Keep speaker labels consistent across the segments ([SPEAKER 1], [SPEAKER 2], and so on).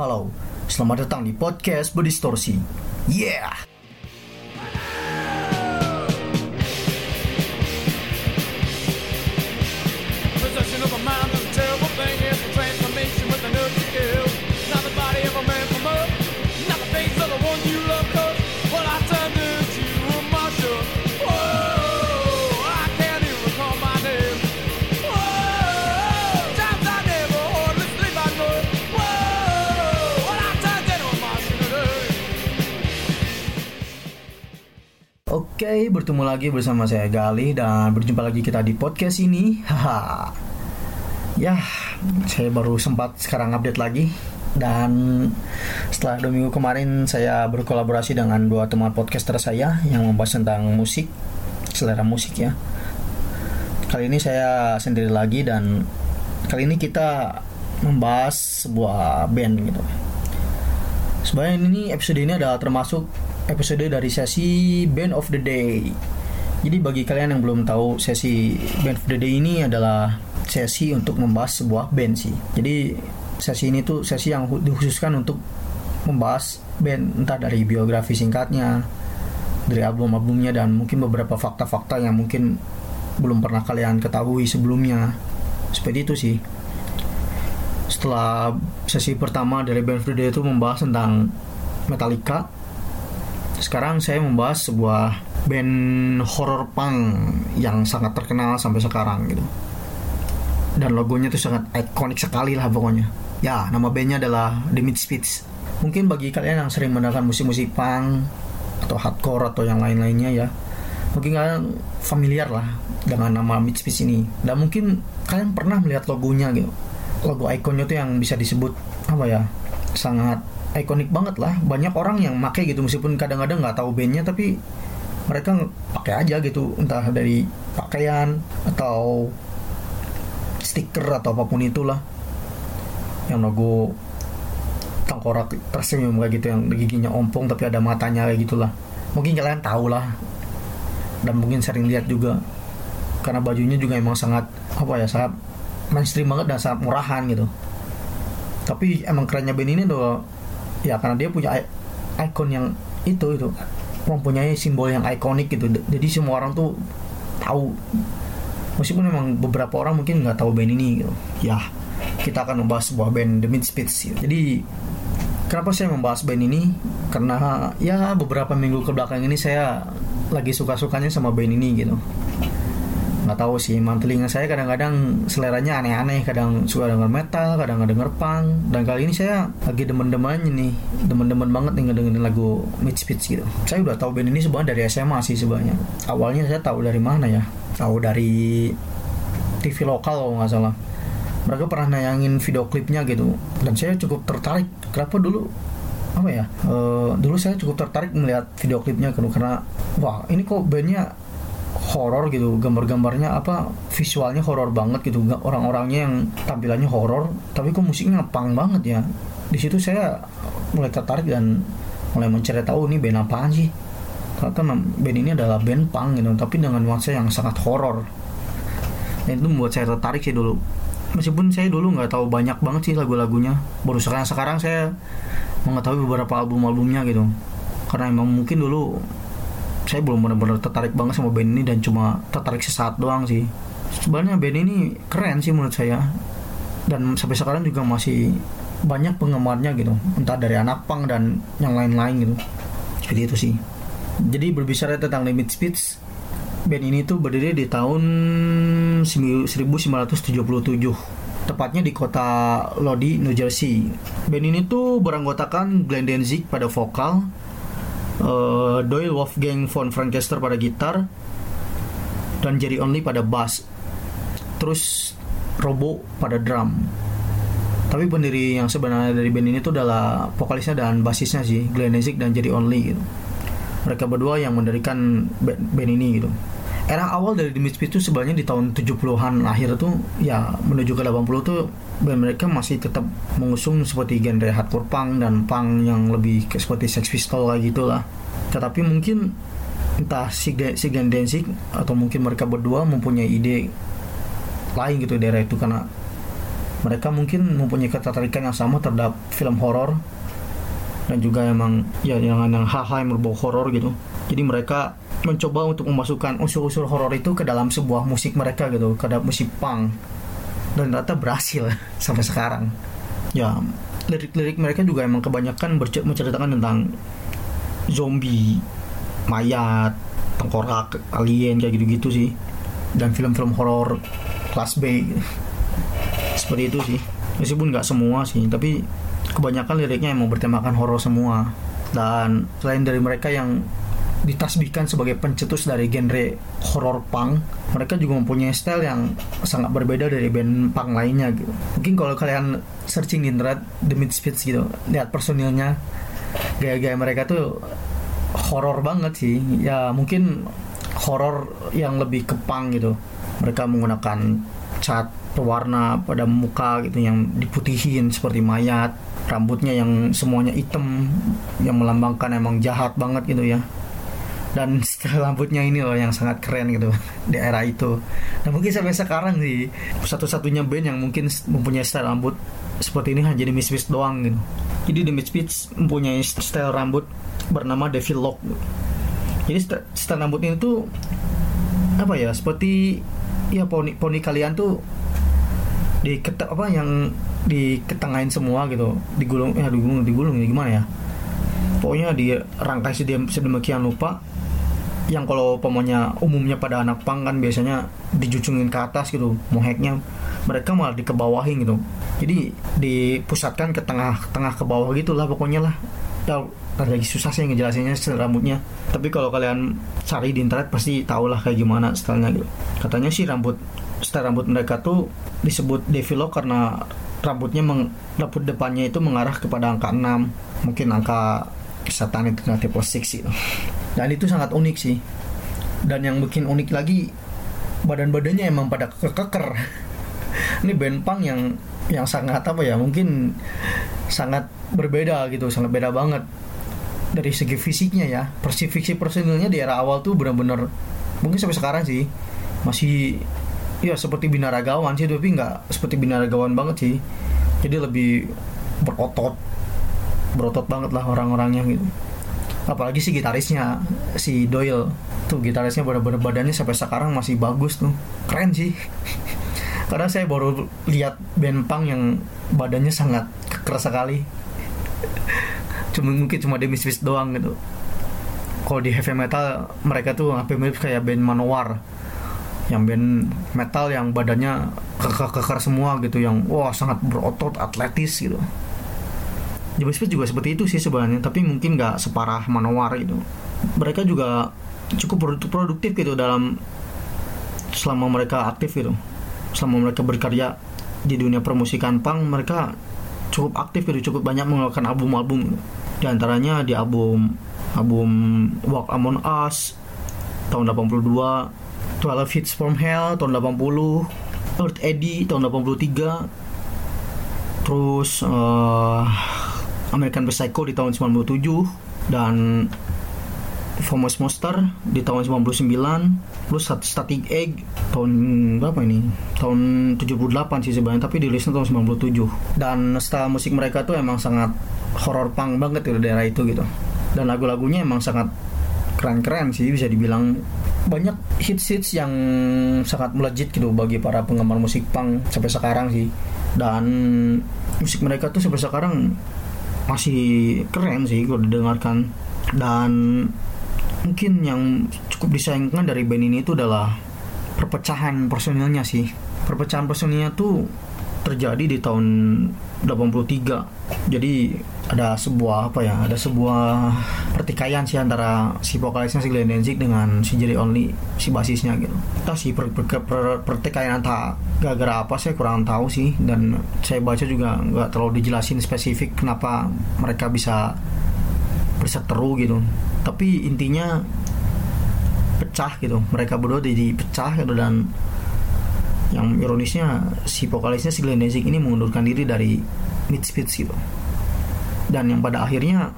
[SPEAKER 1] Halo, selamat datang di podcast Berdistorsi. Yeah! Oke, bertemu lagi bersama saya Gali dan berjumpa lagi kita di podcast ini. Haha. Ya, saya baru sempat sekarang update lagi dan setelah dua minggu kemarin saya berkolaborasi dengan dua teman podcaster saya yang membahas tentang musik, selera musik ya. Kali ini saya sendiri lagi dan kali ini kita membahas sebuah band gitu. Sebenarnya ini episode ini adalah termasuk episode dari sesi Band of the Day. Jadi bagi kalian yang belum tahu sesi Band of the Day ini adalah sesi untuk membahas sebuah band sih. Jadi sesi ini tuh sesi yang hu- dikhususkan untuk membahas band entah dari biografi singkatnya, dari album-albumnya dan mungkin beberapa fakta-fakta yang mungkin belum pernah kalian ketahui sebelumnya. Seperti itu sih setelah sesi pertama dari Band of the Day itu membahas tentang Metallica sekarang saya membahas sebuah band horror punk yang sangat terkenal sampai sekarang gitu. Dan logonya itu sangat ikonik sekali lah pokoknya. Ya nama bandnya adalah The Misfits mungkin bagi kalian yang sering mendengarkan musik-musik punk atau hardcore atau yang lain-lainnya ya mungkin kalian familiar lah dengan nama Misfits ini. Dan mungkin kalian pernah melihat logonya gitu. Logo ikonnya tuh yang bisa disebut apa ya sangat ikonik banget lah. Banyak orang yang make gitu meskipun kadang-kadang nggak tahu bandnya tapi mereka pakai aja gitu. Entah dari pakaian atau stiker atau apa pun itulah. Yang logo tengkorak tersenyum kayak gitu yang giginya ompong tapi ada matanya kayak gitulah. Mungkin kalian tahu lah. Dan mungkin sering lihat juga. Karena bajunya juga emang sangat apa ya sangat mainstream banget dan sangat murahan gitu. Tapi emang kerennya band ini tuh ya karena dia punya ikon yang itu itu. Mempunyai simbol yang ikonik gitu. Jadi semua orang tuh tahu. Meskipun memang beberapa orang mungkin nggak tahu band ini gitu. Ya kita akan membahas sebuah band The Misfits gitu. jadi kenapa saya membahas band ini? Karena ya beberapa minggu ke belakang ini saya lagi suka-sukanya sama band ini gitu nggak tahu sih emang telinga saya kadang-kadang seleranya aneh-aneh kadang suka denger metal kadang denger punk. Dan kali ini saya lagi demen-demennya nih demen-demen banget nih ngedengerin lagu Misfits gitu. Saya udah tahu band ini sebenarnya dari SMA sih sebenarnya. Awalnya saya tahu dari mana ya? Tahu dari TV lokal kalau nggak salah. Mereka pernah nayangin video klipnya gitu. Dan saya cukup tertarik. Kenapa dulu? Apa ya? Eh, dulu saya cukup tertarik melihat video klipnya gitu, karena wah ini kok bandnya horor gitu gambar-gambarnya apa visualnya horor banget gitu. Orang-orangnya yang tampilannya horor tapi kok musiknya punk banget ya. Di situ saya mulai tertarik dan mulai mencari tahu ini band apaan sih? Ternyata nam- band ini adalah band punk gitu tapi dengan nuansa yang sangat horor dan itu membuat saya tertarik sih dulu. Meskipun saya dulu nggak tahu banyak banget sih lagu-lagunya. Baru sekarang sekarang saya mengetahui beberapa album-albumnya gitu. Karena emang mungkin dulu saya belum benar-benar tertarik banget sama band ini dan cuma tertarik sesaat doang sih. Sebenarnya band ini keren sih menurut saya. Dan sampai sekarang juga masih banyak penggemarnya gitu. Entah dari anak punk dan yang lain-lain gitu. Seperti itu sih. Jadi berbicara tentang Limit Speeds band ini tuh berdiri di tahun 1977 tepatnya di kota Lodi, New Jersey. Band ini tuh beranggotakan Glenn Danzig pada vokal, eh, Doyle Wolfgang von Frankenster pada gitar, dan Jerry Only pada bass. Terus Robo pada drum. Tapi pendiri yang sebenarnya dari band ini tuh adalah vokalisnya dan basisnya sih, Glenn Danzig dan Jerry Only gitu. Mereka berdua yang mendirikan band, band ini gitu. Era awal dari The Misfits itu sebenarnya di tahun 70-an akhir tuh ya menuju ke 80 tuh band mereka masih tetap mengusung seperti genre hardcore punk dan punk yang lebih seperti Sex Pistols kayak gitulah. Tetapi mungkin entah si, si Glenn Danzig atau mungkin mereka berdua mempunyai ide lain gitu di daerah itu karena mereka mungkin mempunyai ketertarikan yang sama terhadap film horor dan juga emang ya yang yang hal-hal yang berbau horor gitu jadi mereka mencoba untuk memasukkan unsur-unsur horor itu ke dalam sebuah musik mereka gitu ke dalam musik punk. Dan ternyata berhasil sampai sekarang. Ya lirik-lirik mereka juga emang kebanyakan menceritakan tentang zombie mayat tengkorak alien kayak gitu-gitu sih. Dan film-film horor kelas B. Seperti itu sih. Meskipun nggak semua sih tapi kebanyakan liriknya emang bertemakan horor semua. Dan selain dari mereka yang ditasbihkan sebagai pencetus dari genre horror punk. Mereka juga mempunyai style yang sangat berbeda dari band punk lainnya gitu. Mungkin kalau kalian searching di internet The Misfits gitu lihat personilnya gaya-gaya mereka tuh horor banget sih. Ya mungkin horor yang lebih ke punk gitu. Mereka menggunakan cat pewarna pada muka gitu yang diputihin seperti mayat rambutnya yang semuanya hitam yang melambangkan emang jahat banget gitu ya dan style rambutnya ini loh yang sangat keren gitu di era itu. Dan mungkin sampai sekarang sih satu-satunya band yang mungkin mempunyai style rambut seperti ini hanya The Misfits doang gitu. Jadi The Misfits mempunyai style rambut bernama Devil Lock jadi st- style rambut ini tuh apa ya seperti ya poni poni kalian tuh di apa yang diketengahin semua gitu. Digulung ya digulung digulung ya gimana ya? Pokoknya dirangkai sedemikian lupa yang kalau pokoknya umumnya pada anak pang kan biasanya dijucungin ke atas gitu moheknya. Mereka malah dikebawahin gitu. Jadi dipusatkan ke tengah tengah ke bawah gitulah pokoknya lah. Lagi susah sih ngejelasinnya rambutnya. Tapi kalau kalian cari di internet pasti tau lah kayak gimana stylenya gitu. Katanya sih rambut style rambut mereka tuh disebut devilo karena rambutnya meng, rambut depannya itu mengarah kepada angka 6 mungkin angka setan itu nanti posik sih dan itu sangat unik sih. Dan yang bikin unik lagi badan-badannya emang pada keker ini band punk yang yang sangat apa ya mungkin sangat berbeda gitu sangat beda banget. Dari segi fisiknya ya persifiksi personilnya di era awal tuh benar-benar mungkin sampai sekarang sih masih ya seperti binaragawan sih tapi nggak seperti binaragawan banget sih. Jadi lebih berotot berotot banget lah orang-orangnya gitu apalagi si gitarisnya si Doyle. Tuh gitarisnya bener-bener badannya sampai sekarang masih bagus tuh. Keren sih. Karena saya baru lihat band punk yang badannya sangat keras sekali. Cuma mungkin cuma The Misfits doang gitu. Kalau di heavy metal mereka tuh hampir mirip kayak band Manowar. Yang band metal yang badannya kekar-kekar semua gitu yang wah sangat berotot atletis gitu The Misfits juga seperti itu sih sebenarnya tapi mungkin nggak separah Manowar gitu. Mereka juga cukup produktif gitu dalam selama mereka aktif gitu. Selama mereka berkarya di dunia permusikan punk mereka cukup aktif gitu cukup banyak mengeluarkan album-album di antaranya di album album Walk Among Us tahun 82 12 Hits From Hell tahun 80 Earth Eddy tahun 83 terus uh, American Psycho di tahun 97 dan Famous Monster di tahun 99 plus Static Egg tahun berapa ini? Tahun 78 sih sebenarnya tapi dirilisnya tahun 97 dan style musik mereka tuh emang sangat horror punk banget di daerah itu gitu. Dan lagu-lagunya emang sangat keren-keren sih bisa dibilang. Banyak hits-hits yang sangat melejit gitu bagi para penggemar musik punk sampai sekarang sih. Dan musik mereka tuh sampai sekarang masih keren sih kalau didengarkan. Dan mungkin yang cukup disayangkan dari band ini itu adalah perpecahan personilnya sih. Perpecahan personilnya tuh terjadi di tahun 83 jadi ada sebuah apa ya ada sebuah pertikaian sih antara si vokalisnya si Glenn Danzig dengan si Jerry Only si basisnya gitu. Entah sih per, per, per, pertikaian entah gara-gara apa saya kurang tahu sih. Dan saya baca juga nggak terlalu dijelasin spesifik kenapa mereka bisa berseteru gitu. Tapi intinya pecah gitu. Mereka berdua jadi pecah gitu. Dan yang ironisnya si vokalisnya si Glenn Danzig ini mengundurkan diri dari Misfits gitu. Dan yang pada akhirnya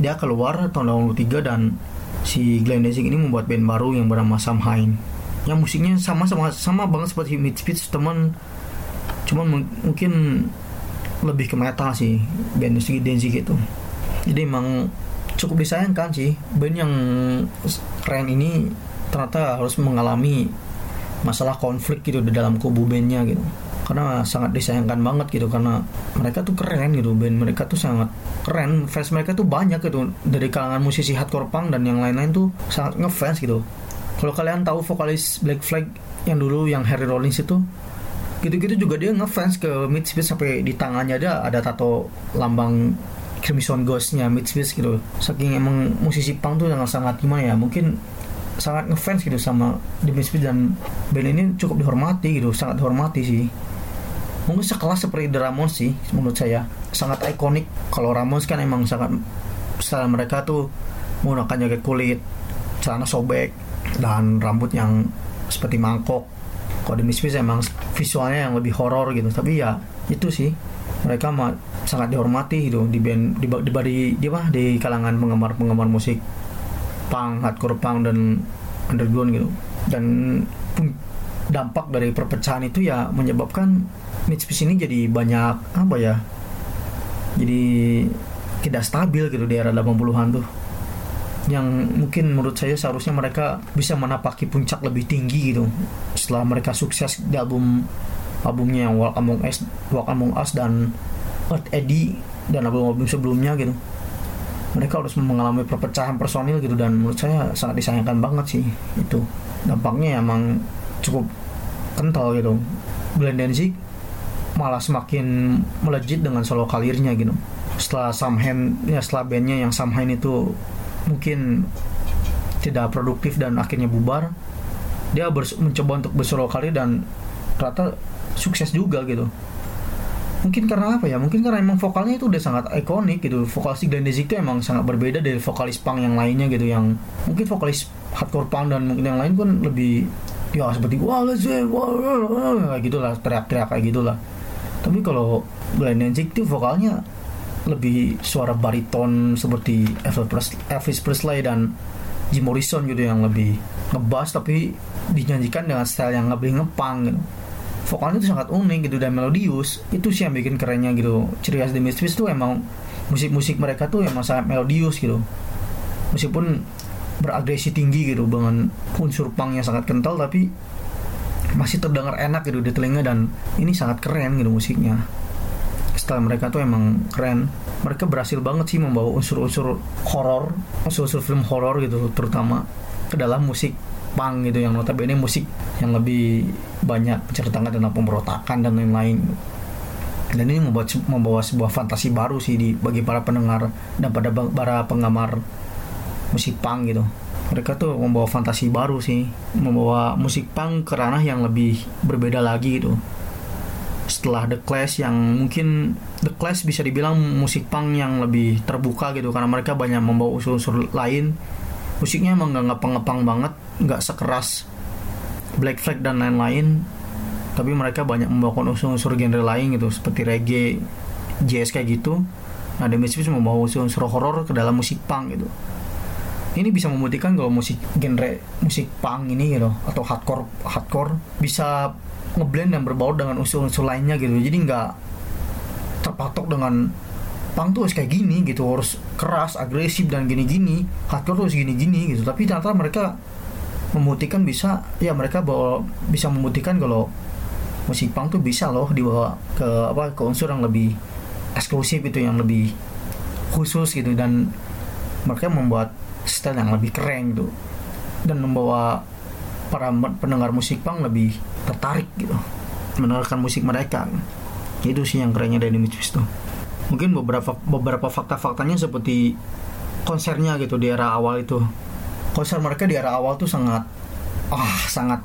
[SPEAKER 1] dia keluar tahun 83 dan si Glenn Danzig ini membuat band baru yang bernama Samhain yang musiknya sama sama sama banget seperti Misfits teman cuman mu- mungkin lebih ke metal sih band Danzig itu. Jadi emang cukup disayangkan sih band yang keren ini ternyata harus mengalami masalah konflik gitu di dalam kubu bandnya gitu. Karena sangat disayangkan banget gitu karena mereka tuh keren gitu band mereka tuh sangat keren fans mereka tuh banyak gitu. Dari kalangan musisi hardcore punk dan yang lain-lain tuh sangat ngefans gitu. Kalau kalian tahu vokalis Black Flag yang dulu yang Harry Rollins itu gitu-gitu juga dia ngefans ke Midspitz sampai di tangannya ada ada tato lambang Crimson Ghostnya Midspitz gitu. Saking emang musisi punk tuh sangat sangat gimana ya mungkin sangat ngefans gitu sama The Misfits dan band ini cukup dihormati gitu sangat dihormati sih. Mungkin sekelas seperti The Ramones sih menurut saya. Sangat ikonik. Kalau Ramones kan emang sangat style mereka tuh menggunakan jaket kulit celana sobek dan rambut yang seperti mangkok. Kalau The Misfits emang visualnya yang lebih horor gitu. Tapi ya itu sih. Mereka sangat dihormati gitu di band di di di, di, apa, di kalangan penggemar penggemar musik punk hardcore punk dan underground gitu. Dan dampak dari perpecahan itu ya menyebabkan Mitsubishi ini jadi banyak apa ya jadi tidak stabil gitu di era 80-an tuh. Yang mungkin menurut saya seharusnya mereka bisa menapaki puncak lebih tinggi gitu. Setelah mereka sukses di album albumnya yang Walk Among Us, Walk Among Us dan Earth Eddy dan album-album sebelumnya gitu mereka harus mengalami perpecahan personil gitu dan menurut saya sangat disayangkan banget sih itu. Dampaknya emang cukup kental gitu. Glenn Danzig malah semakin melejit dengan solo kalirnya gitu. Setelah Samhain ya setelah bandnya yang Samhain itu mungkin tidak produktif dan akhirnya bubar dia mencoba untuk bersolo karir dan ternyata sukses juga gitu mungkin karena apa ya? Mungkin karena emang vokalnya itu udah sangat ikonik gitu. Vokalis Glenn Danzig itu emang sangat berbeda dari vokalis punk yang lainnya gitu yang mungkin vokalis hardcore punk dan mungkin yang lain pun lebih ya seperti wah let's say, wah, kayak gitulah teriak-teriak kayak gitulah. Tapi kalau Glenn Danzig itu vokalnya lebih suara bariton seperti Elvis Presley, Elvis Presley dan Jim Morrison gitu yang lebih ngebass tapi dinyanyikan dengan style yang lebih ngepang gitu vokalnya itu sangat unik gitu dan melodius. Itu sih yang bikin kerennya gitu. Ciri khas The Misfits tuh emang musik-musik mereka tuh emang sangat melodius gitu. Meskipun beragresi tinggi gitu dengan unsur punk yang sangat kental tapi masih terdengar enak gitu di telinga dan ini sangat keren gitu musiknya. Style mereka tuh emang keren. Mereka berhasil banget sih membawa unsur-unsur horor unsur-unsur film horor gitu terutama ke dalam musik punk gitu yang notabene musik yang lebih banyak menceritakan tentang pemberontakan dan lain-lain. Dan ini membuat membawa sebuah fantasi baru sih di bagi para pendengar dan pada para penggemar musik punk gitu. Mereka tuh membawa fantasi baru sih membawa musik punk ke ranah yang lebih berbeda lagi gitu. Setelah The Clash yang mungkin The Clash bisa dibilang musik punk yang lebih terbuka gitu karena mereka banyak membawa unsur-unsur lain. Musiknya emang nggak ngepang-ngepang banget nggak sekeras Black Flag dan lain-lain tapi mereka banyak membawakan unsur-unsur genre lain gitu seperti reggae jazz kayak gitu. Nah The Misfits membawa unsur-unsur horor ke dalam musik punk gitu. Ini bisa membuktikan kalau musik genre musik punk ini gitu atau hardcore hardcore bisa ngeblend dan berbaur dengan unsur-unsur lainnya gitu. Jadi nggak terpatok dengan punk tuh harus kayak gini gitu harus keras agresif dan gini-gini. Hardcore tuh harus gini-gini gitu. Tapi ternyata mereka membuktikan bisa ya mereka bawa bisa membuktikan kalau musik punk tuh bisa loh dibawa ke apa ke unsur yang lebih eksklusif itu yang lebih khusus gitu. Dan mereka membuat style yang lebih keren gitu. Dan membawa para pendengar musik punk lebih tertarik gitu. Mendengarkan musik mereka. Itu sih yang kerennya dari Misfits tuh mungkin beberapa beberapa fakta-faktanya seperti konsernya gitu di era awal itu konser mereka di era awal tuh sangat ah sangat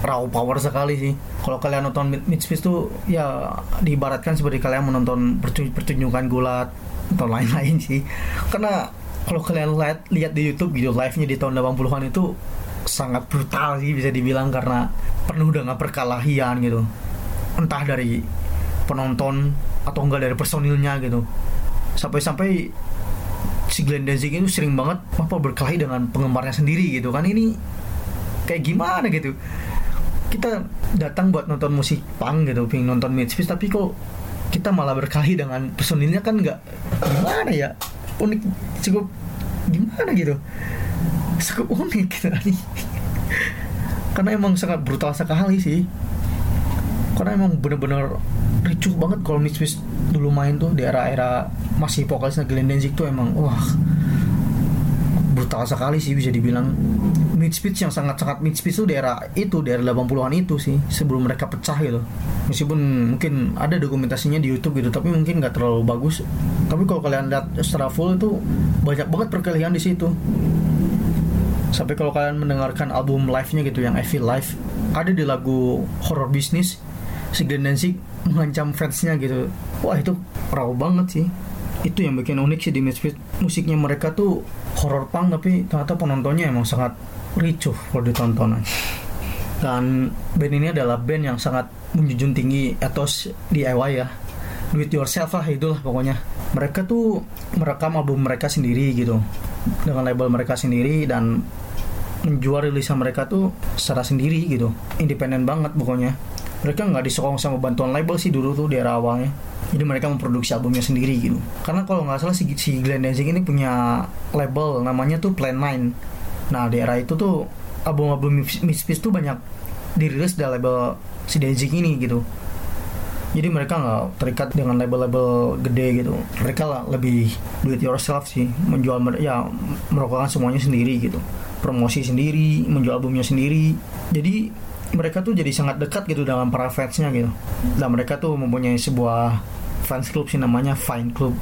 [SPEAKER 1] raw power sekali sih. Kalau kalian nonton Misfits tuh ya diibaratkan seperti kalian menonton pertunjukan gulat atau lain-lain sih. Karena kalau kalian lihat lihat di YouTube video live-nya di tahun 80-an itu sangat brutal sih bisa dibilang karena penuh dengan perkelahian gitu. Entah dari penonton atau enggak dari personilnya gitu. Sampai-sampai si Glenn Danzig itu sering banget apa berkelahi dengan penggemarnya sendiri gitu kan. Ini kayak gimana gitu? Kita datang buat nonton musik punk gitu pengen nonton Misfits tapi kok kita malah berkali dengan personilnya kan nggak gimana ya? Unik cukup gimana gitu? Cukup unik gitu. Karena emang sangat brutal sekali sih karena emang bener-bener ricuh banget kalau Misfits dulu main tuh di era-era masih vokalisnya Glenn Danzig tuh emang wah brutal sekali sih bisa dibilang. Misfits yang sangat-sangat Misfits tuh daerah itu daerah 80-an itu sih sebelum mereka pecah gitu. Meskipun mungkin ada dokumentasinya di YouTube gitu tapi mungkin nggak terlalu bagus. Tapi kalau kalian lihat secara full itu banyak banget perkelahian di situ. Sampai kalau kalian mendengarkan album live-nya gitu yang Feel Live ada di lagu Horror Business si Glenn mengancam fansnya gitu. Wah itu raw banget sih. Itu yang bikin unik sih di Misfits musiknya mereka tuh horror punk tapi ternyata penontonnya emang sangat ricuh kalau ditonton. Dan band ini adalah band yang sangat menjunjung tinggi etos DIY ya. Do it yourself lah itulah pokoknya. Mereka tuh merekam album mereka sendiri gitu. Dengan label mereka sendiri dan menjual rilisan mereka tuh secara sendiri gitu. Independen banget pokoknya mereka nggak disokong sama bantuan label sih dulu tuh di era awalnya. Jadi mereka memproduksi albumnya sendiri gitu. Karena kalau nggak salah si, si Glenn Danzig ini punya label namanya tuh Plan 9 nah di era itu tuh album-album Misfits tuh banyak dirilis dari label si Danzig ini gitu. Jadi mereka nggak terikat dengan label-label gede gitu. Mereka lah lebih do it yourself sih. Menjual ya merokokan semuanya sendiri gitu. Promosi sendiri menjual albumnya sendiri. Jadi mereka tuh jadi sangat dekat gitu dengan para fansnya gitu. Dan mereka tuh mempunyai sebuah fans club sih namanya Fine Club.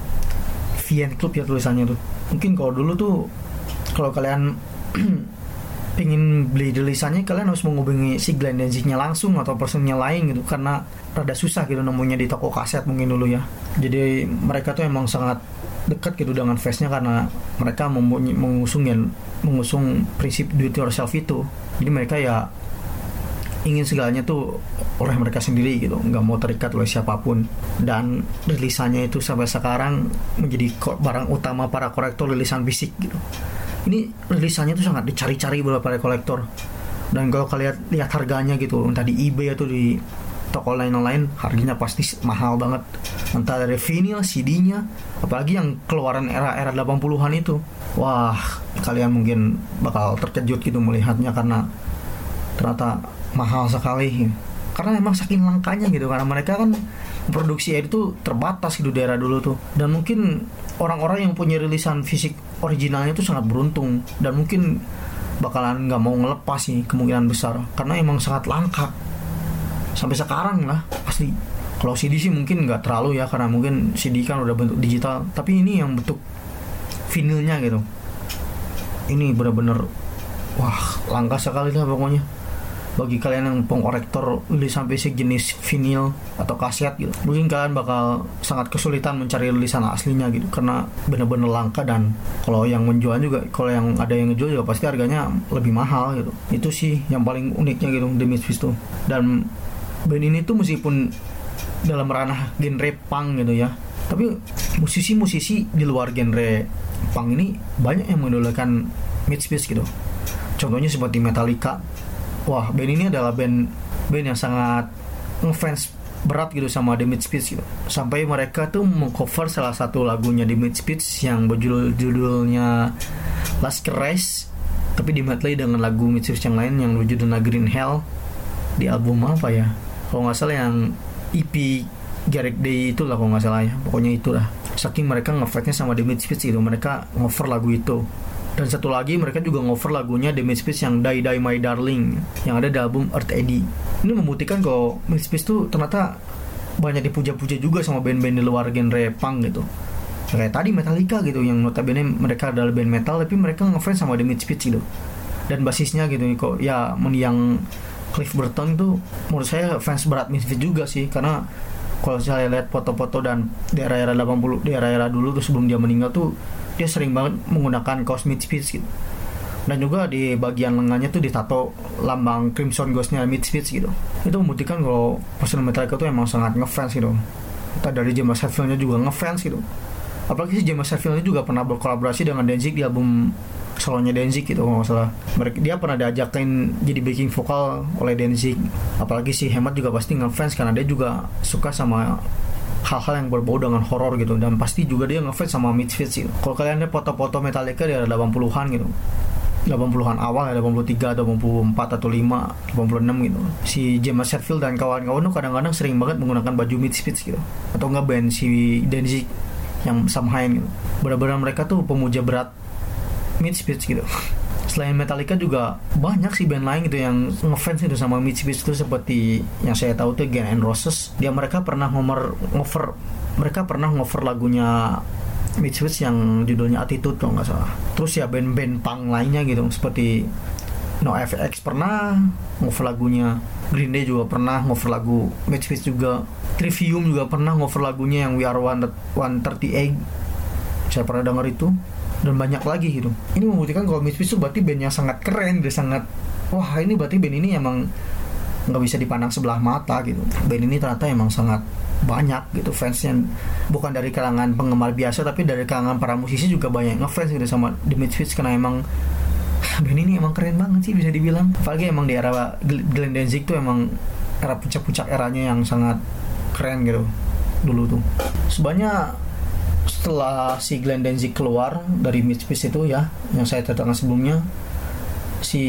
[SPEAKER 1] Vien Club ya tulisannya tuh. Mungkin kalau dulu tuh kalau kalian ingin beli tulisannya kalian harus menghubungi si Glenn Danzignya langsung atau personnya lain gitu karena rada susah gitu nemunya di toko kaset mungkin dulu ya. Jadi mereka tuh emang sangat dekat gitu dengan fansnya karena mereka mengusung ya mengusung prinsip do it yourself itu. Jadi mereka ya ingin segalanya tuh oleh mereka sendiri gitu. Nggak mau terikat oleh siapa pun. Dan rilisannya itu sampai sekarang menjadi barang utama para kolektor rilisan fisik gitu. Ini rilisannya tuh sangat dicari-cari oleh para kolektor. Dan kalau kalian lihat harganya gitu entah di eBay atau di toko lain-lain harganya pasti mahal banget. Entah dari vinyl, CD-nya apalagi yang keluaran era-era 80-an itu. Wah kalian mungkin bakal terkejut gitu melihatnya karena ternyata mahal sekali. Karena emang saking langkanya gitu karena mereka kan produksi itu terbatas gitu daerah dulu tuh. Dan mungkin orang-orang yang punya rilisan fisik originalnya itu sangat beruntung. Dan mungkin bakalan nggak mau ngelepas sih kemungkinan besar. Karena emang sangat langka. Sampai sekarang lah pasti. Kalau CD sih mungkin nggak terlalu ya karena mungkin CD kan udah bentuk digital. Tapi ini yang bentuk vinilnya gitu. Ini bener-bener wah langka sekali lah pokoknya bagi kalian yang pengkorektor rilisan fisik jenis vinyl atau kaset gitu mungkin kalian bakal sangat kesulitan mencari rilisan aslinya gitu karena bener-bener langka dan kalau yang menjual juga kalau yang ada yang ngejual juga pasti harganya lebih mahal gitu. Itu sih yang paling uniknya gitu The Misfits tuh. Dan band ini tuh meskipun dalam ranah genre punk gitu ya tapi musisi-musisi di luar genre punk ini banyak yang mengidolakan Misfits gitu. Contohnya seperti Metallica wah band ini adalah band band yang sangat ngefans berat gitu sama The Misfits gitu. Sampai mereka tuh mengcover salah satu lagunya The Misfits yang berjudul judulnya Last Crash tapi dimedley dengan lagu Misfits yang lain yang berjudul Green Hell di album apa ya? Kalau nggak salah yang EP Garrick Day itu lah kalau nggak salah ya. Pokoknya itulah. Saking mereka ngefansnya sama The Misfits itu mereka ngover lagu itu dan satu lagi mereka juga ngover lagunya The Misfits yang Die Die My Darling yang ada di album Earth Eddy. Ini membuktikan kalau Misfits tuh ternyata banyak dipuja-puja juga sama band-band di luar genre punk gitu. Kayak tadi Metallica gitu yang notabene mereka adalah band metal tapi mereka ngefans sama The Misfits gitu. Dan basisnya gitu kok ya yang Cliff Burton tuh menurut saya fans berat Misfits juga sih karena kalau saya lihat foto-foto dan daerah-daerah 80 daerah-daerah dulu tuh sebelum dia meninggal tuh dia sering banget menggunakan cosmic speech gitu. Dan juga di bagian lengannya tuh ditato lambang Crimson Ghostnya Misfits gitu. Itu membuktikan kalau personal Metallica tuh emang sangat ngefans gitu. Kita dari James Hetfieldnya juga ngefans gitu. Apalagi si James Hetfieldnya juga pernah berkolaborasi dengan Danzig di album solonya Danzig gitu kalau nggak salah. Mereka dia pernah diajakin jadi backing vokal oleh Danzig apalagi si Hemat juga pasti ngefans karena dia juga suka sama hal-hal yang berbau dengan horor gitu. Dan pasti juga dia ngefans sama Misfits gitu. Kalau kalian lihat foto-foto Metallica di era 80-an gitu. 80-an awal ya 83 atau 84 atau 5 86 gitu. Si James Hetfield dan kawan-kawan tuh kadang-kadang sering banget menggunakan baju Misfits gitu. Atau enggak band si Danzig yang Samhain gitu. Benar-benar mereka tuh pemuja berat Misfits gitu. Selain Metallica juga banyak sih band lain gitu yang ngefans itu sama Misfits itu seperti yang saya tahu tuh Guns N' Roses. Dia mereka pernah ngover ngover mereka pernah ngover lagunya Misfits yang judulnya Attitude kalau nggak salah. Terus ya band-band punk lainnya gitu seperti No FX pernah ngover lagunya Green Day juga pernah ngover lagu Misfits juga Trivium juga pernah ngover lagunya yang We Are 138 saya pernah dengar itu dan banyak lagi gitu. Ini membuktikan kalau Misfits itu berarti band yang sangat keren dan sangat wah ini berarti band ini emang nggak bisa dipandang sebelah mata gitu. Band ini ternyata emang sangat banyak gitu fansnya. Bukan dari kalangan penggemar biasa tapi dari kalangan para musisi juga banyak ngefans gitu sama The Misfits karena emang band ini emang keren banget sih bisa dibilang. Apalagi emang di era Glenn Danzig tuh emang era puncak-puncak eranya yang sangat keren gitu dulu tuh. Sebanyak setelah si Glenn Danzig keluar dari Misfits itu ya yang saya ceritakan sebelumnya si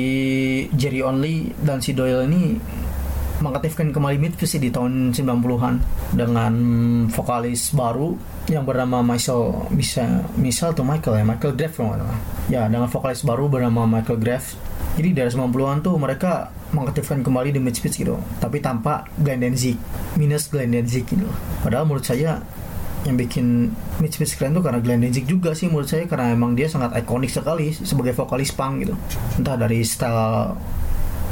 [SPEAKER 1] Jerry Only dan si Doyle ini mengaktifkan kembali Misfits di tahun 90-an dengan vokalis baru yang bernama Michael bisa misal atau Michael ya Michael Graff ya dengan vokalis baru bernama Michael Graff. Jadi dari 90-an tuh mereka mengaktifkan kembali The Misfits gitu tapi tanpa Glenn Danzig minus Glenn Danzig gitu. Padahal menurut saya yang bikin Misfits keren tuh karena Glenn Danzig juga sih menurut saya karena emang dia sangat ikonik sekali sebagai vokalis punk gitu. Entah dari style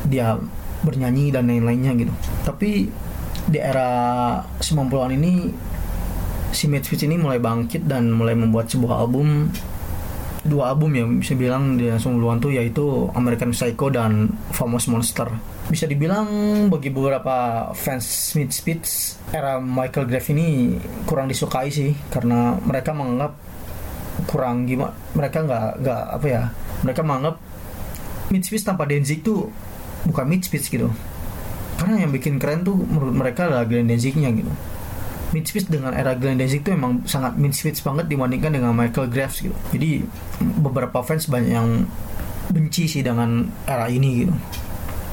[SPEAKER 1] dia bernyanyi dan lain-lainnya gitu. Tapi di era 90-an ini si Misfits ini mulai bangkit dan mulai membuat sebuah album dua album ya bisa bilang di 90-an tuh yaitu American Psycho dan Famous Monster. Bisa dibilang bagi beberapa fans Misfits era Michael Graff ini kurang disukai sih karena mereka menganggap kurang gimana mereka nggak nggak apa ya mereka menganggap Misfits tanpa Danzig tuh bukan Misfits gitu. Karena yang bikin keren tuh menurut mereka adalah Glenn Danzignya gitu Misfits dengan era Glenn Danzig itu emang sangat Misfits banget dibandingkan dengan Michael Graves gitu. Jadi beberapa fans banyak yang benci sih dengan era ini gitu.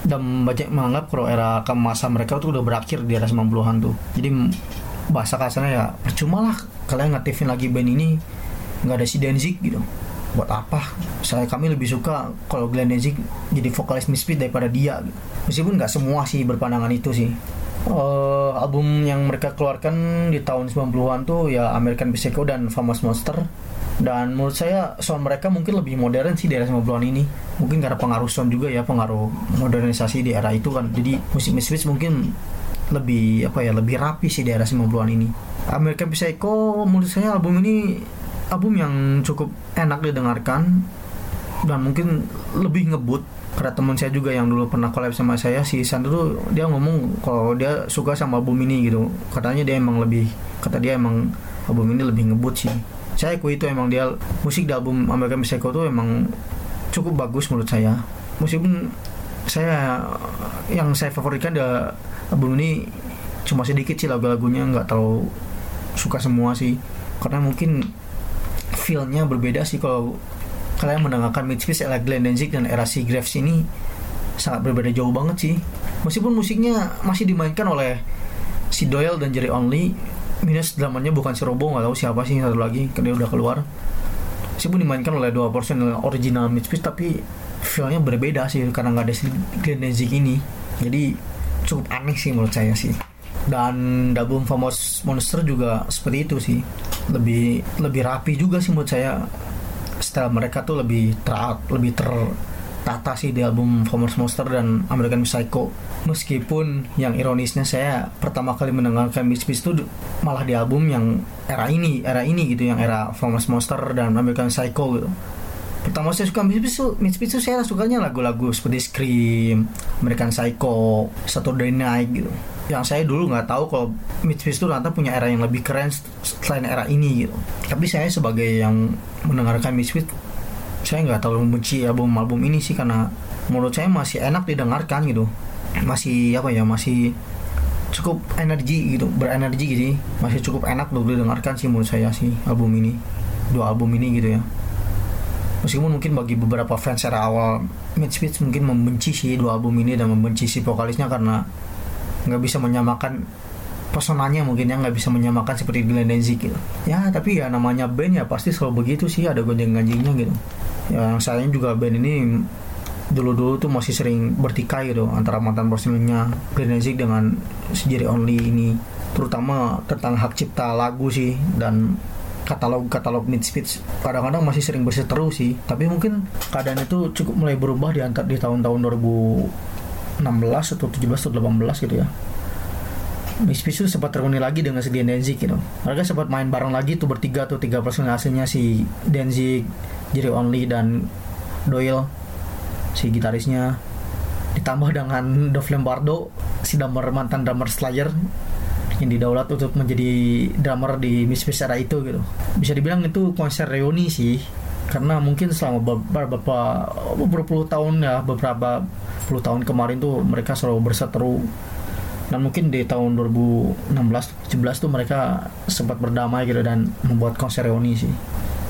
[SPEAKER 1] Dan banyak menganggap kalau era kemasan mereka tuh udah berakhir di era 90-an tuh. Jadi bahasa kasarnya ya percuma lah kalian ngaktifin lagi band ini nggak ada si Danzig gitu. Buat apa? Saya kami lebih suka kalau Glenn Danzig jadi vokalis Misfits daripada dia gitu. meskipun nggak semua sih berpandangan itu sih uh, album yang mereka keluarkan di tahun 90-an tuh ya American Psycho dan Famous Monster. Dan menurut saya sound mereka mungkin lebih modern sih di era 90-an ini. Mungkin karena pengaruh sound juga ya pengaruh modernisasi di era itu kan. Jadi musik Misfits mungkin lebih apa ya lebih rapi sih di era 90-an ini. American Psycho menurut saya album ini album yang cukup enak didengarkan. Dan mungkin lebih ngebut karena teman saya juga yang dulu pernah collab sama saya si Isan dulu dia ngomong kalau dia suka sama album ini gitu. Katanya dia emang lebih kata dia emang album ini lebih ngebut sih. Saya akui itu emang dia musik di album American Psycho itu emang cukup bagus menurut saya. Meskipun saya yang saya favoritkan di album ini cuma sedikit sih lagu-lagunya nggak terlalu suka semua sih. Karena mungkin feelnya berbeda sih kalau kalian mendengarkan Misfits era Glenn Danzig dan era si Graves ini sangat berbeda jauh banget sih. Meskipun musiknya masih dimainkan oleh si Doyle dan Jerry Only minus dramanya bukan si Robo nggak tahu siapa sih satu lagi karena dia udah keluar. Meskipun dimainkan oleh dua personel original Misfits tapi feelnya berbeda sih karena nggak ada si Glenn Danzig ini. Jadi cukup aneh sih menurut saya sih. Dan album Famous Monster juga seperti itu sih. Lebih lebih rapi juga sih menurut saya style mereka tuh lebih ter lebih tertata sih di album Famous Monster dan American Psycho meskipun yang ironisnya saya pertama kali mendengarkan Misfits itu malah di album yang era ini era ini gitu yang era Famous Monster dan American Psycho gitu pertama saya suka tuh Misfits tuh saya sukanya lagu-lagu seperti Scream, American Psycho, Saturday Night gitu. Yang saya dulu nggak tahu kalau Misfits itu ternyata punya era yang lebih keren selain era ini gitu. Tapi saya sebagai yang mendengarkan Misfits saya nggak terlalu membenci album-album ini sih karena menurut saya masih enak didengarkan gitu masih apa ya masih cukup energi gitu berenergi gitu sih. masih cukup enak untuk didengarkan sih menurut saya sih album ini dua album ini gitu ya meskipun mungkin bagi beberapa fans era awal Mitch mungkin membenci sih dua album ini dan membenci si vokalisnya karena nggak bisa menyamakan personanya mungkin yang nggak bisa menyamakan seperti Glenn Danzig gitu. Ya tapi ya namanya band ya pasti selalu begitu sih ada gonjang ganjingnya gitu. Ya sayang juga band ini dulu-dulu tuh masih sering bertikai gitu antara mantan personilnya Glenn Danzig dengan Jerry Only ini. Terutama tentang hak cipta lagu sih dan katalog-katalog Speech kadang-kadang masih sering berseteru sih. Tapi mungkin keadaan itu cukup mulai berubah di antar di tahun-tahun 2016 atau 17 atau 18 gitu ya. Misfits itu sempat terhuni lagi dengan si Danzig gitu. Mereka sempat main bareng lagi tuh bertiga tuh tiga personil aslinya si Danzig Jerry Only dan Doyle si gitarisnya. Ditambah dengan Dov Lombardo si drummer mantan drummer Slayer yang didaulat untuk menjadi drummer di Misfits era itu gitu. Bisa dibilang itu konser reuni sih karena mungkin selama beberapa beberapa puluh tahun ya beberapa puluh tahun kemarin tuh mereka selalu berseteru. Dan mungkin di tahun 2016 17 tuh mereka sempat berdamai gitu dan membuat konser reuni sih.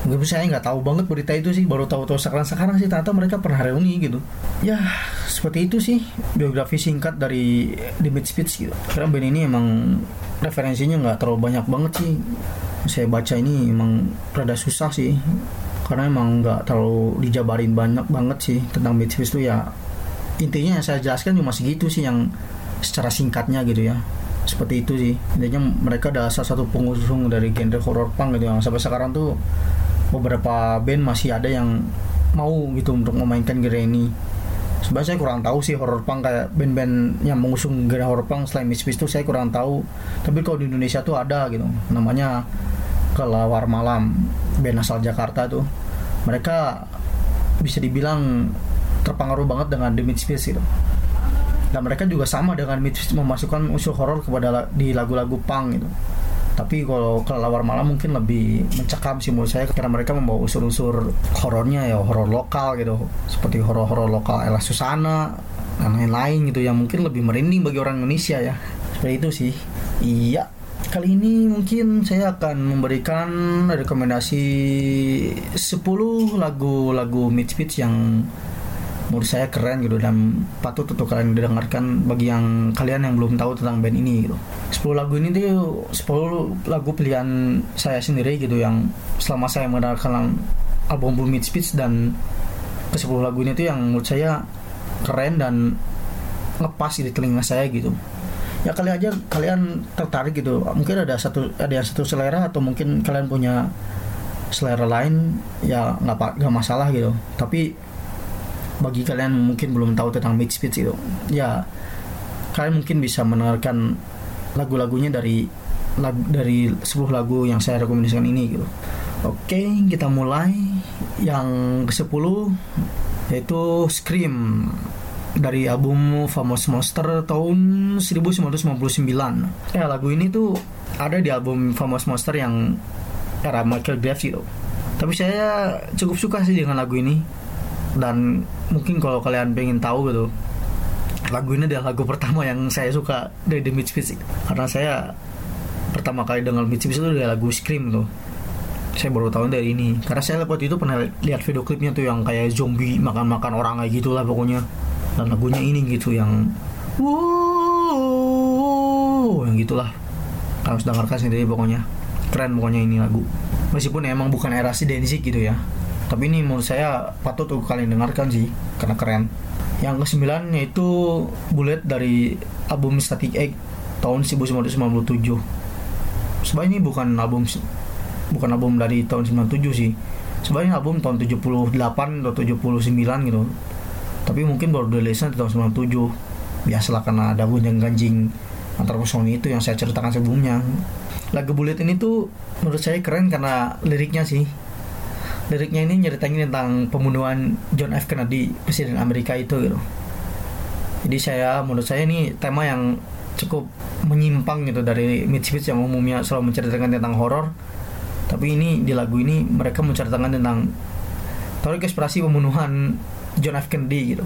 [SPEAKER 1] Mungkin saya nggak tahu banget berita itu sih baru tahu-tahu sekarang. Sekarang sih ternyata mereka pernah reuni gitu. Ya seperti itu sih biografi singkat dari The Misfits gitu. Karena band ini emang referensinya nggak terlalu banyak banget sih. Saya baca ini emang rada susah sih karena emang nggak terlalu dijabarin banyak banget sih tentang Misfits itu ya. Intinya yang saya jelaskan cuma segitu sih yang secara singkatnya gitu ya. Seperti itu sih. Intinya mereka adalah salah satu pengusung dari genre horror punk gitu yang sampai sekarang tuh beberapa band masih ada yang mau gitu untuk memainkan genre ini. Sebenarnya saya kurang tahu sih horror punk kayak band-band yang mengusung genre horror punk selain Misfits itu saya kurang tahu. Tapi kalau di Indonesia tuh ada gitu. Namanya Kelawar Malam band asal Jakarta tuh. Mereka bisa dibilang terpengaruh banget dengan The Misfits gitu. Dan mereka juga sama dengan Misfits memasukkan unsur horror kepada di lagu-lagu punk gitu. Tapi kalau kelelawar malam mungkin lebih mencekam sih menurut saya karena mereka membawa unsur-unsur horornya ya horor lokal gitu. Seperti horor-horor lokal Ella Susana dan lain-lain gitu yang mungkin lebih merinding bagi orang Indonesia ya. Seperti itu sih. Iya kali ini mungkin saya akan memberikan rekomendasi 10 lagu-lagu Mitch yang menurut saya keren gitu dan patut untuk kalian didengarkan bagi yang kalian yang belum tahu tentang band ini gitu. 10 lagu ini tuh 10 lagu pilihan saya sendiri gitu yang selama saya mendengarkan album Blue Speech dan ke 10 lagu ini tuh yang menurut saya keren dan lepas di telinga saya gitu ya kali aja kalian tertarik gitu. Mungkin ada satu ada yang satu selera atau mungkin kalian punya selera lain ya nggak nggak masalah gitu. Tapi bagi kalian mungkin belum tahu tentang Mid Speed itu ya kalian mungkin bisa mendengarkan lagu-lagunya dari lagu, dari 10 lagu yang saya rekomendasikan ini gitu. Oke kita mulai. Yang ke-10 yaitu Scream dari album Famous Monster tahun 1999 ya lagu ini tuh ada di album Famous Monster yang era Michael Graves gitu tapi saya cukup suka sih dengan lagu ini. Dan mungkin kalau kalian pengen tahu gitu lagu ini adalah lagu pertama yang saya suka dari The Misfits karena saya pertama kali dengar Misfits itu adalah lagu Scream tuh. Saya baru tahu dari ini. Karena saya waktu itu pernah lihat video klipnya tuh yang kayak zombie makan-makan orang kayak gitulah pokoknya dan lagunya ini gitu yang wow yang gitulah. Harus dengarkan sendiri pokoknya. Keren pokoknya ini lagu. Meskipun emang bukan era si Danzig gitu ya. Tapi ini menurut saya patut untuk kalian dengarkan sih karena keren. Yang kesembilan yaitu Bullet dari album Static Egg tahun 1997 sebenarnya ini bukan album bukan album dari tahun 97 sih. Sebenarnya album tahun 78 atau 79 gitu tapi mungkin baru rilisnya di tahun 97 biasalah karena ada gunjang ganjing antar personil itu yang saya ceritakan sebelumnya. Lagu Bullet ini tuh menurut saya keren karena liriknya sih. Liriknya ini nyeritain tentang pembunuhan John F. Kennedy presiden Amerika itu gitu. Jadi saya menurut saya ini tema yang cukup menyimpang gitu dari Mitchfield yang umumnya selalu menceritakan tentang horor. Tapi ini di lagu ini mereka menceritakan tentang teori konspirasi pembunuhan John F. Kennedy gitu.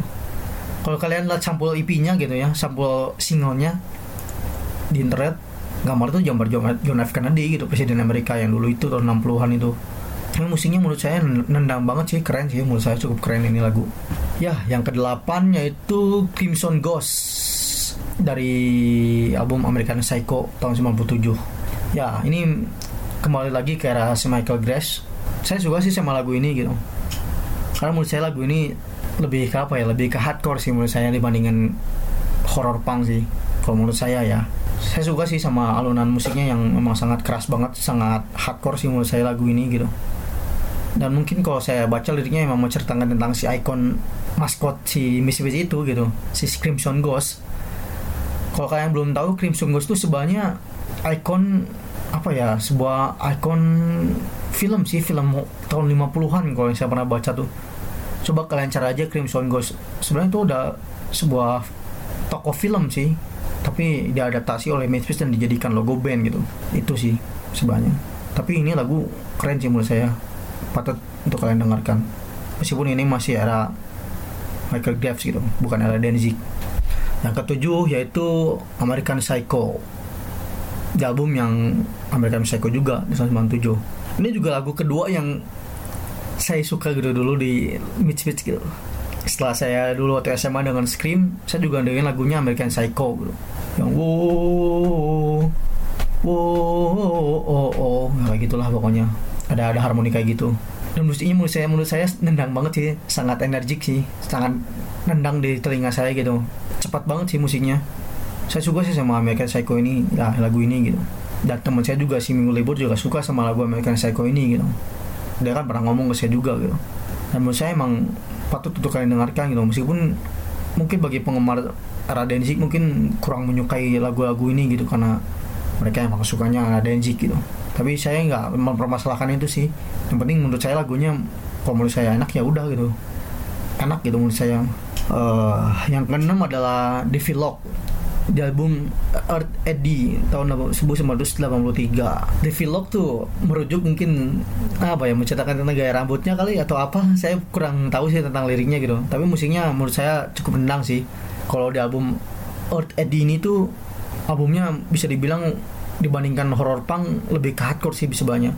[SPEAKER 1] Kalau kalian lihat sampul IP-nya gitu ya sampul singlenya di internet gambar itu gambar John- F Kennedy gitu presiden Amerika yang dulu itu tahun 60-an itu. Ini musiknya menurut saya nendang banget sih keren sih menurut saya cukup keren ini lagu. Ya yang kedelapan yaitu Crimson Ghost dari album American Psycho tahun 97 ya ini kembali lagi ke era si Michael Grace. Saya suka sih sama lagu ini gitu. Karena menurut saya lagu ini lebih ke apa ya lebih ke hardcore sih menurut saya dibandingin horror punk sih. Kalau menurut saya ya. Saya suka sih sama alunan musiknya yang memang sangat keras banget sangat hardcore sih menurut saya lagu ini gitu. Dan mungkin kalau saya baca liriknya emang menceritakan tentang si ikon maskot si Misfits itu gitu si Crimson Ghost. Kalau kalian belum tahu Crimson Ghost itu sebenarnya ikon apa ya sebuah ikon film sih film tahun 50-an kalau yang saya pernah baca tuh coba kalian cari aja Crimson Ghost. Sebenarnya itu udah sebuah tokoh film sih tapi diadaptasi oleh Misfits dan dijadikan logo band gitu. Itu sih sebenarnya. Tapi ini lagu keren sih menurut saya. Patut untuk kalian dengarkan. Meskipun ini masih era Michael Graves gitu bukan era Danzig yang ketujuh yaitu American Psycho. Di album yang American Psycho juga di tahun 97 ini juga lagu kedua yang saya suka gitu dulu di Misfits gitu. Setelah saya dulu waktu SMA dengan Scream saya juga dengerin lagunya American Psycho gitu. Yang wow wow oh oh kayak gitulah pokoknya. Ada ada harmoni kayak gitu. Dan musiknya menurut saya menurut saya nendang banget sih. Sangat energik sih. Sangat nendang di telinga saya gitu. Cepat banget sih musiknya. Saya suka sih sama American Psycho ini ya lagu ini gitu. Dan teman saya juga si Minggu Libur juga suka sama lagu American Psycho ini gitu dia kan pernah ngomong ke saya juga gitu. Dan menurut saya emang patut untuk kalian dengarkan gitu. Meskipun mungkin bagi penggemar era Danzig mungkin kurang menyukai lagu-lagu ini gitu karena mereka emang sukanya era Danzig gitu. Tapi saya nggak mempermasalahkan itu sih. Yang penting menurut saya lagunya kalau menurut saya enak ya udah gitu. Enak gitu menurut saya. Eh, yang keenam adalah Devilog di album Earth Eddy tahun 1983 Devilog tuh merujuk mungkin apa ya menceritakan tentang gaya rambutnya kali atau apa. Saya kurang tahu sih tentang liriknya gitu. Tapi musiknya menurut saya cukup nendang sih. Kalau di album Earth Eddy ini tuh albumnya bisa dibilang dibandingkan horror punk lebih ke hardcore sih bisa banyak.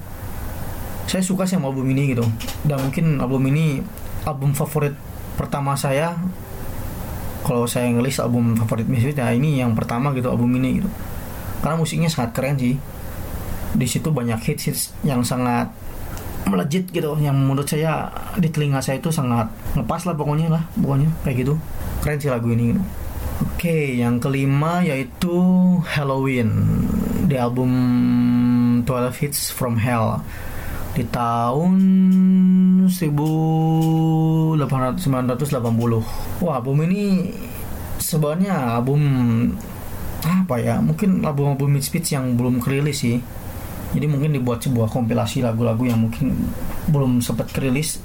[SPEAKER 1] Saya suka sih sama album ini gitu. Dan mungkin album ini album favorit pertama saya kalau saya ngelis album favorit Misfits ya ini yang pertama gitu album ini gitu. Karena musiknya sangat keren sih. Di situ banyak hits hits yang sangat melejit gitu yang menurut saya di telinga saya itu sangat ngepas lah pokoknya lah pokoknya kayak gitu. Keren sih lagu ini gitu. oke yang kelima yaitu Halloween di album 12 Hits from Hell di tahun 1880 wah album ini sebenarnya album apa ya mungkin album-album Misfits yang belum kerilis sih jadi mungkin dibuat sebuah kompilasi lagu-lagu yang mungkin belum sempat kerilis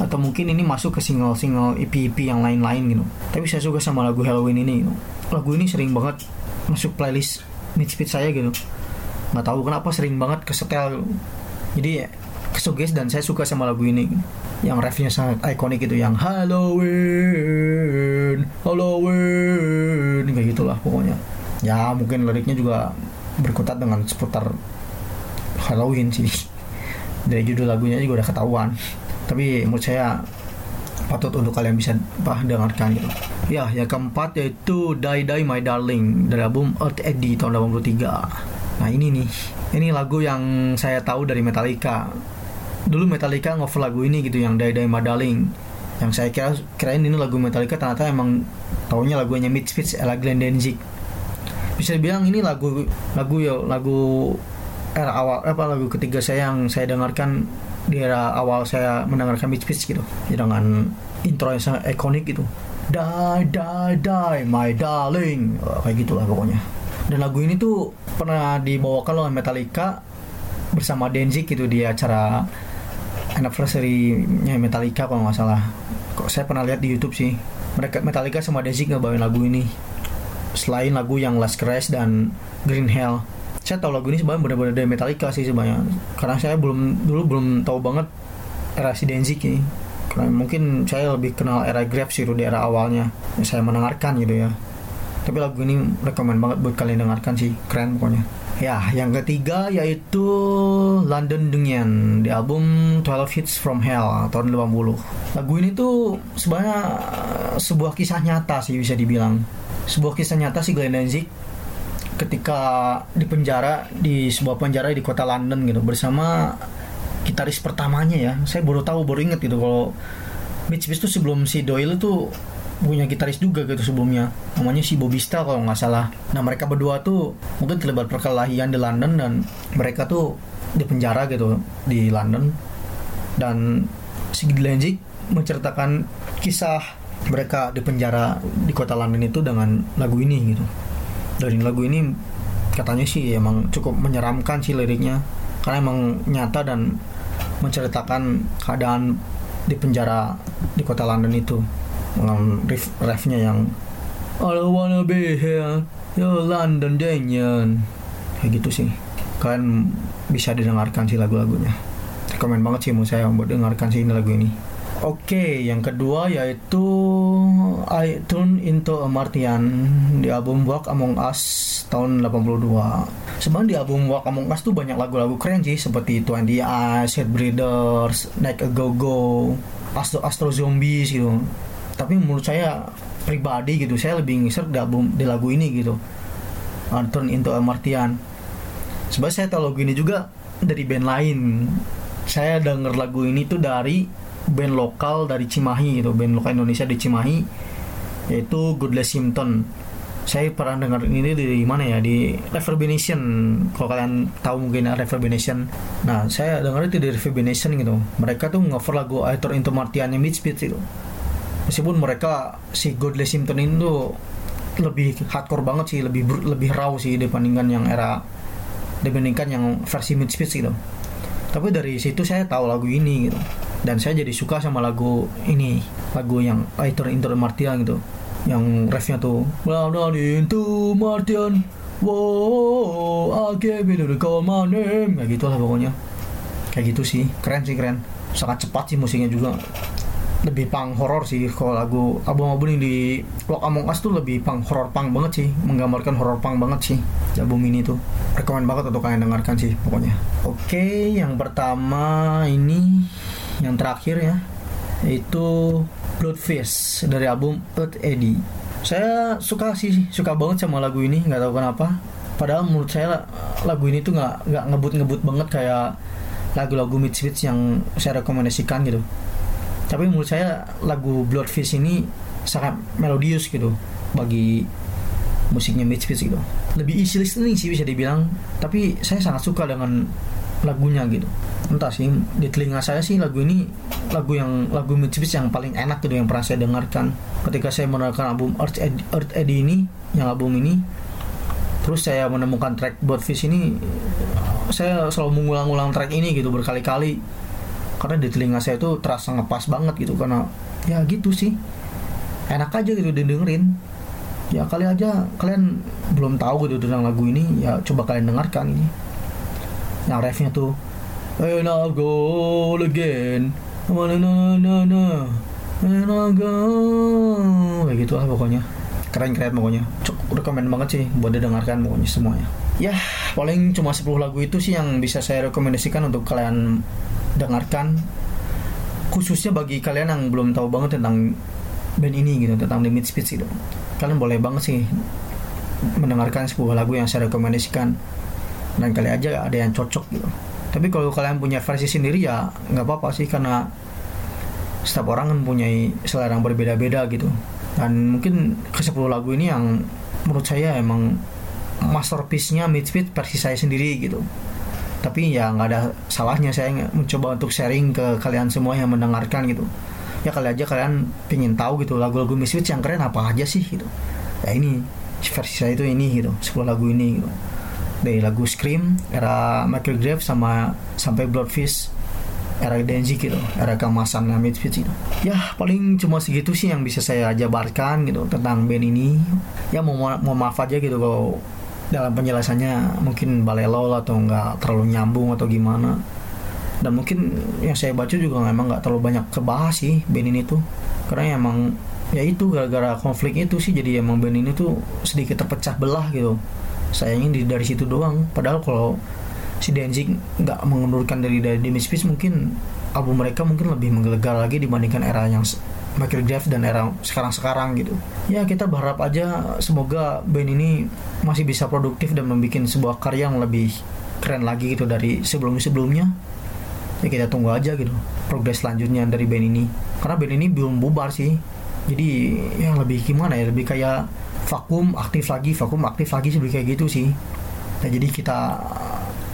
[SPEAKER 1] atau mungkin ini masuk ke single-single EP-EP yang lain-lain gitu tapi saya suka sama lagu Halloween ini gitu. lagu ini sering banget masuk playlist Misfits saya gitu nggak tahu kenapa sering banget kesetel gitu. jadi kesuges dan saya suka sama lagu ini. Yang refnya sangat ikonik gitu yang Halloween Halloween kayak gitulah pokoknya. Ya mungkin liriknya juga berkutat dengan seputar Halloween sih. Dari judul lagunya juga udah ketahuan. Tapi menurut saya patut untuk kalian bisa bah, dengarkan gitu. Ya yang keempat yaitu Die Die My Darling dari album Earth Eddy tahun 83 nah ini nih. Ini lagu yang saya tahu dari Metallica dulu Metallica ngover lagu ini gitu yang Die Die My Darling yang saya kira kirain ini lagu Metallica ternyata emang taunya lagunya Misfits ala Glenn Danzig. Bisa dibilang ini lagu lagu ya lagu era awal apa lagu ketiga saya yang saya dengarkan di era awal saya mendengarkan Misfits gitu ya, dengan intro yang sangat ikonik gitu. Die Die Die My Darling kayak gitulah pokoknya. Dan lagu ini tuh pernah dibawakan oleh Metallica bersama Danzig gitu di acara anniversary-nya Metallica kalau nggak salah. Kok saya pernah lihat di YouTube sih. Mereka Metallica sama Danzig ngebawain lagu ini. Selain lagu yang Last Crash dan Green Hell. Saya tahu lagu ini sebenarnya benar-benar dari Metallica sih sebenarnya. Karena saya belum dulu belum tahu banget era si Danzig ini. Karena mungkin saya lebih kenal era Grab sih di era awalnya. Saya mendengarkan gitu ya tapi lagu ini rekomend banget buat kalian dengarkan sih. Keren pokoknya. Ya yang ketiga yaitu London Dungeon di album 12 Hits from Hell tahun 80 lagu ini tuh sebenarnya eh, sebuah kisah nyata sih bisa dibilang. Sebuah kisah nyata sih Glenn Danzig ketika di penjara di sebuah penjara di kota London gitu bersama gitaris pertamanya ya. Saya baru tahu baru inget gitu kalau Mitch Beast tuh sebelum si Doyle tuh punya gitaris juga gitu sebelumnya. Namanya si Bobby kalau nggak salah. Nah mereka berdua tuh mungkin terlibat perkelahian di London dan mereka tuh di penjara gitu di London. Dan si Glenzik menceritakan kisah mereka di penjara di kota London itu dengan lagu ini gitu. Dari lagu ini katanya sih emang cukup menyeramkan sih liriknya. Karena emang nyata dan menceritakan keadaan di penjara di kota London itu dengan riff refnya yang I don't wanna be here your London Daniel kayak gitu sih kalian bisa didengarkan sih lagu-lagunya rekomen banget sih mau saya buat dengarkan sih ini lagu ini Oke, yang kedua yaitu I Turn Into a Martian di album Walk Among Us tahun 82. Sebenarnya di album Walk Among Us tuh banyak lagu-lagu keren sih seperti Twenty Eyes, Headbreeders, Like a Go Go, Astro Astro Zombies gitu. Tapi menurut saya pribadi gitu, saya lebih ngisir di di lagu ini gitu. I Turn Into a Martian. Sebenarnya saya tahu lagu ini juga dari band lain. Saya denger lagu ini tuh dari band lokal dari Cimahi gitu band lokal Indonesia di Cimahi yaitu Goodless Simpton saya pernah dengar ini dari mana ya di Reverberation kalau kalian tahu mungkin ya, Reverberation nah saya dengar itu dari Reverberation gitu mereka tuh cover lagu I Turn Into Martian yang Midspit itu meskipun mereka si Godless Simpton ini tuh lebih hardcore banget sih lebih lebih raw sih dibandingkan yang era dibandingkan yang versi Midspit gitu. Tapi dari situ saya tahu lagu ini gitu. Dan saya jadi suka sama lagu ini lagu yang I Turn Into the Martian gitu. Yang refnya tuh Blown into Martian Wow, I gave you the call my name Kayak gitu lah pokoknya. Kayak gitu sih, keren sih keren. Sangat cepat sih musiknya juga Lebih punk horror sih. Kalau lagu album-album ini di Lock Among Us tuh lebih punk horror punk banget sih. Menggambarkan horror punk banget sih. Album ini tuh. Rekomen banget untuk kalian dengarkan sih pokoknya. Oke, yang pertama ini Yang terakhir ya Yaitu Bloodfish dari album Earth Eddy. Saya suka sih suka banget sama lagu ini nggak tahu kenapa. Padahal menurut saya lagu ini tuh nggak nggak ngebut-ngebut banget kayak lagu-lagu mid yang saya rekomendasikan gitu tapi menurut saya lagu Bloodfish ini sangat melodius gitu bagi musiknya mid switch gitu. Lebih easy listening sih bisa dibilang tapi saya sangat suka dengan lagunya gitu. Entah sih di telinga saya sih lagu ini lagu yang lagu Mitsubishi yang paling enak gitu yang pernah saya dengarkan. Ketika saya mendengarkan album Earth Eddy, Earth Eddy ini yang album ini terus saya menemukan track Bloodfish ini saya selalu mengulang-ulang track ini gitu berkali-kali karena di telinga saya tuh terasa ngepas banget gitu karena ya gitu sih. Enak aja gitu didengerin ya kali aja kalian belum tahu gitu tentang lagu ini ya coba kalian dengarkan ini. Yang refnya tuh And I'll go again. Na na na na. And I'll go. Kayak gitu lah pokoknya. Keren keren pokoknya. Cukup rekomend banget sih buat didengarkan pokoknya semuanya. Ya paling cuma 10 lagu itu sih yang bisa saya rekomendasikan untuk kalian dengarkan khususnya bagi kalian yang belum tahu banget tentang band ini gitu tentang The Misfits gitu. Kalian boleh banget sih mendengarkan sebuah lagu yang saya rekomendasikan. Dan kali aja ada yang cocok gitu. Tapi kalau kalian punya versi sendiri ya nggak apa-apa sih karena setiap orang kan punya selera yang berbeda-beda gitu. Dan mungkin ke 10 lagu ini yang menurut saya emang masterpiece-nya Midfit versi saya sendiri gitu tapi ya nggak ada salahnya saya mencoba untuk sharing ke kalian semua yang mendengarkan gitu. Ya kali aja kalian pingin tahu gitu lagu-lagu Misfits yang keren apa aja sih gitu. Ya ini versi saya itu ini gitu 10 lagu ini gitu. Dari lagu Scream era Michael Graves sama sampai Bloodfish era Denzi gitu era kemasan Misfits gitu. Ya paling cuma segitu sih yang bisa saya jabarkan gitu tentang band ini. Ya mau mau maaf aja gitu kalau dalam penjelasannya mungkin balelol atau enggak terlalu nyambung atau gimana. Dan mungkin yang saya baca juga memang nggak terlalu banyak kebahas sih band ini tuh karena emang ya itu gara-gara konflik itu sih jadi emang band ini tuh sedikit terpecah belah gitu. Sayangnya di, dari situ doang. Padahal kalau si Danzig nggak mengundurkan dari dari The mungkin album mereka mungkin lebih menggelegar lagi dibandingkan era yang Michael Graves dan era sekarang-sekarang gitu. Ya kita berharap aja semoga band ini masih bisa produktif dan membuat sebuah karya yang lebih keren lagi gitu dari sebelum-sebelumnya. Ya kita tunggu aja gitu progres selanjutnya dari band ini. Karena band ini belum bubar sih. Jadi yang lebih gimana ya? Lebih kayak vakum aktif lagi vakum aktif lagi lebih kayak gitu sih. Nah jadi kita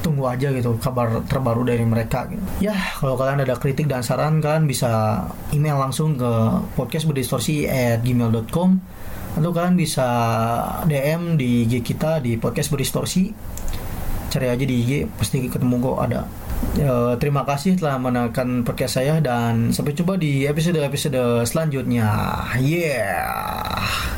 [SPEAKER 1] tunggu aja gitu kabar terbaru dari mereka gitu. ya kalau kalian ada kritik dan saran kan bisa email langsung ke podcast berdistorsi at gmail.com atau kalian bisa DM di IG kita di podcast berdistorsi cari aja di IG pasti ketemu kok ada Ya, terima kasih telah menonton podcast saya dan sampai jumpa di episode-episode selanjutnya. Yeah.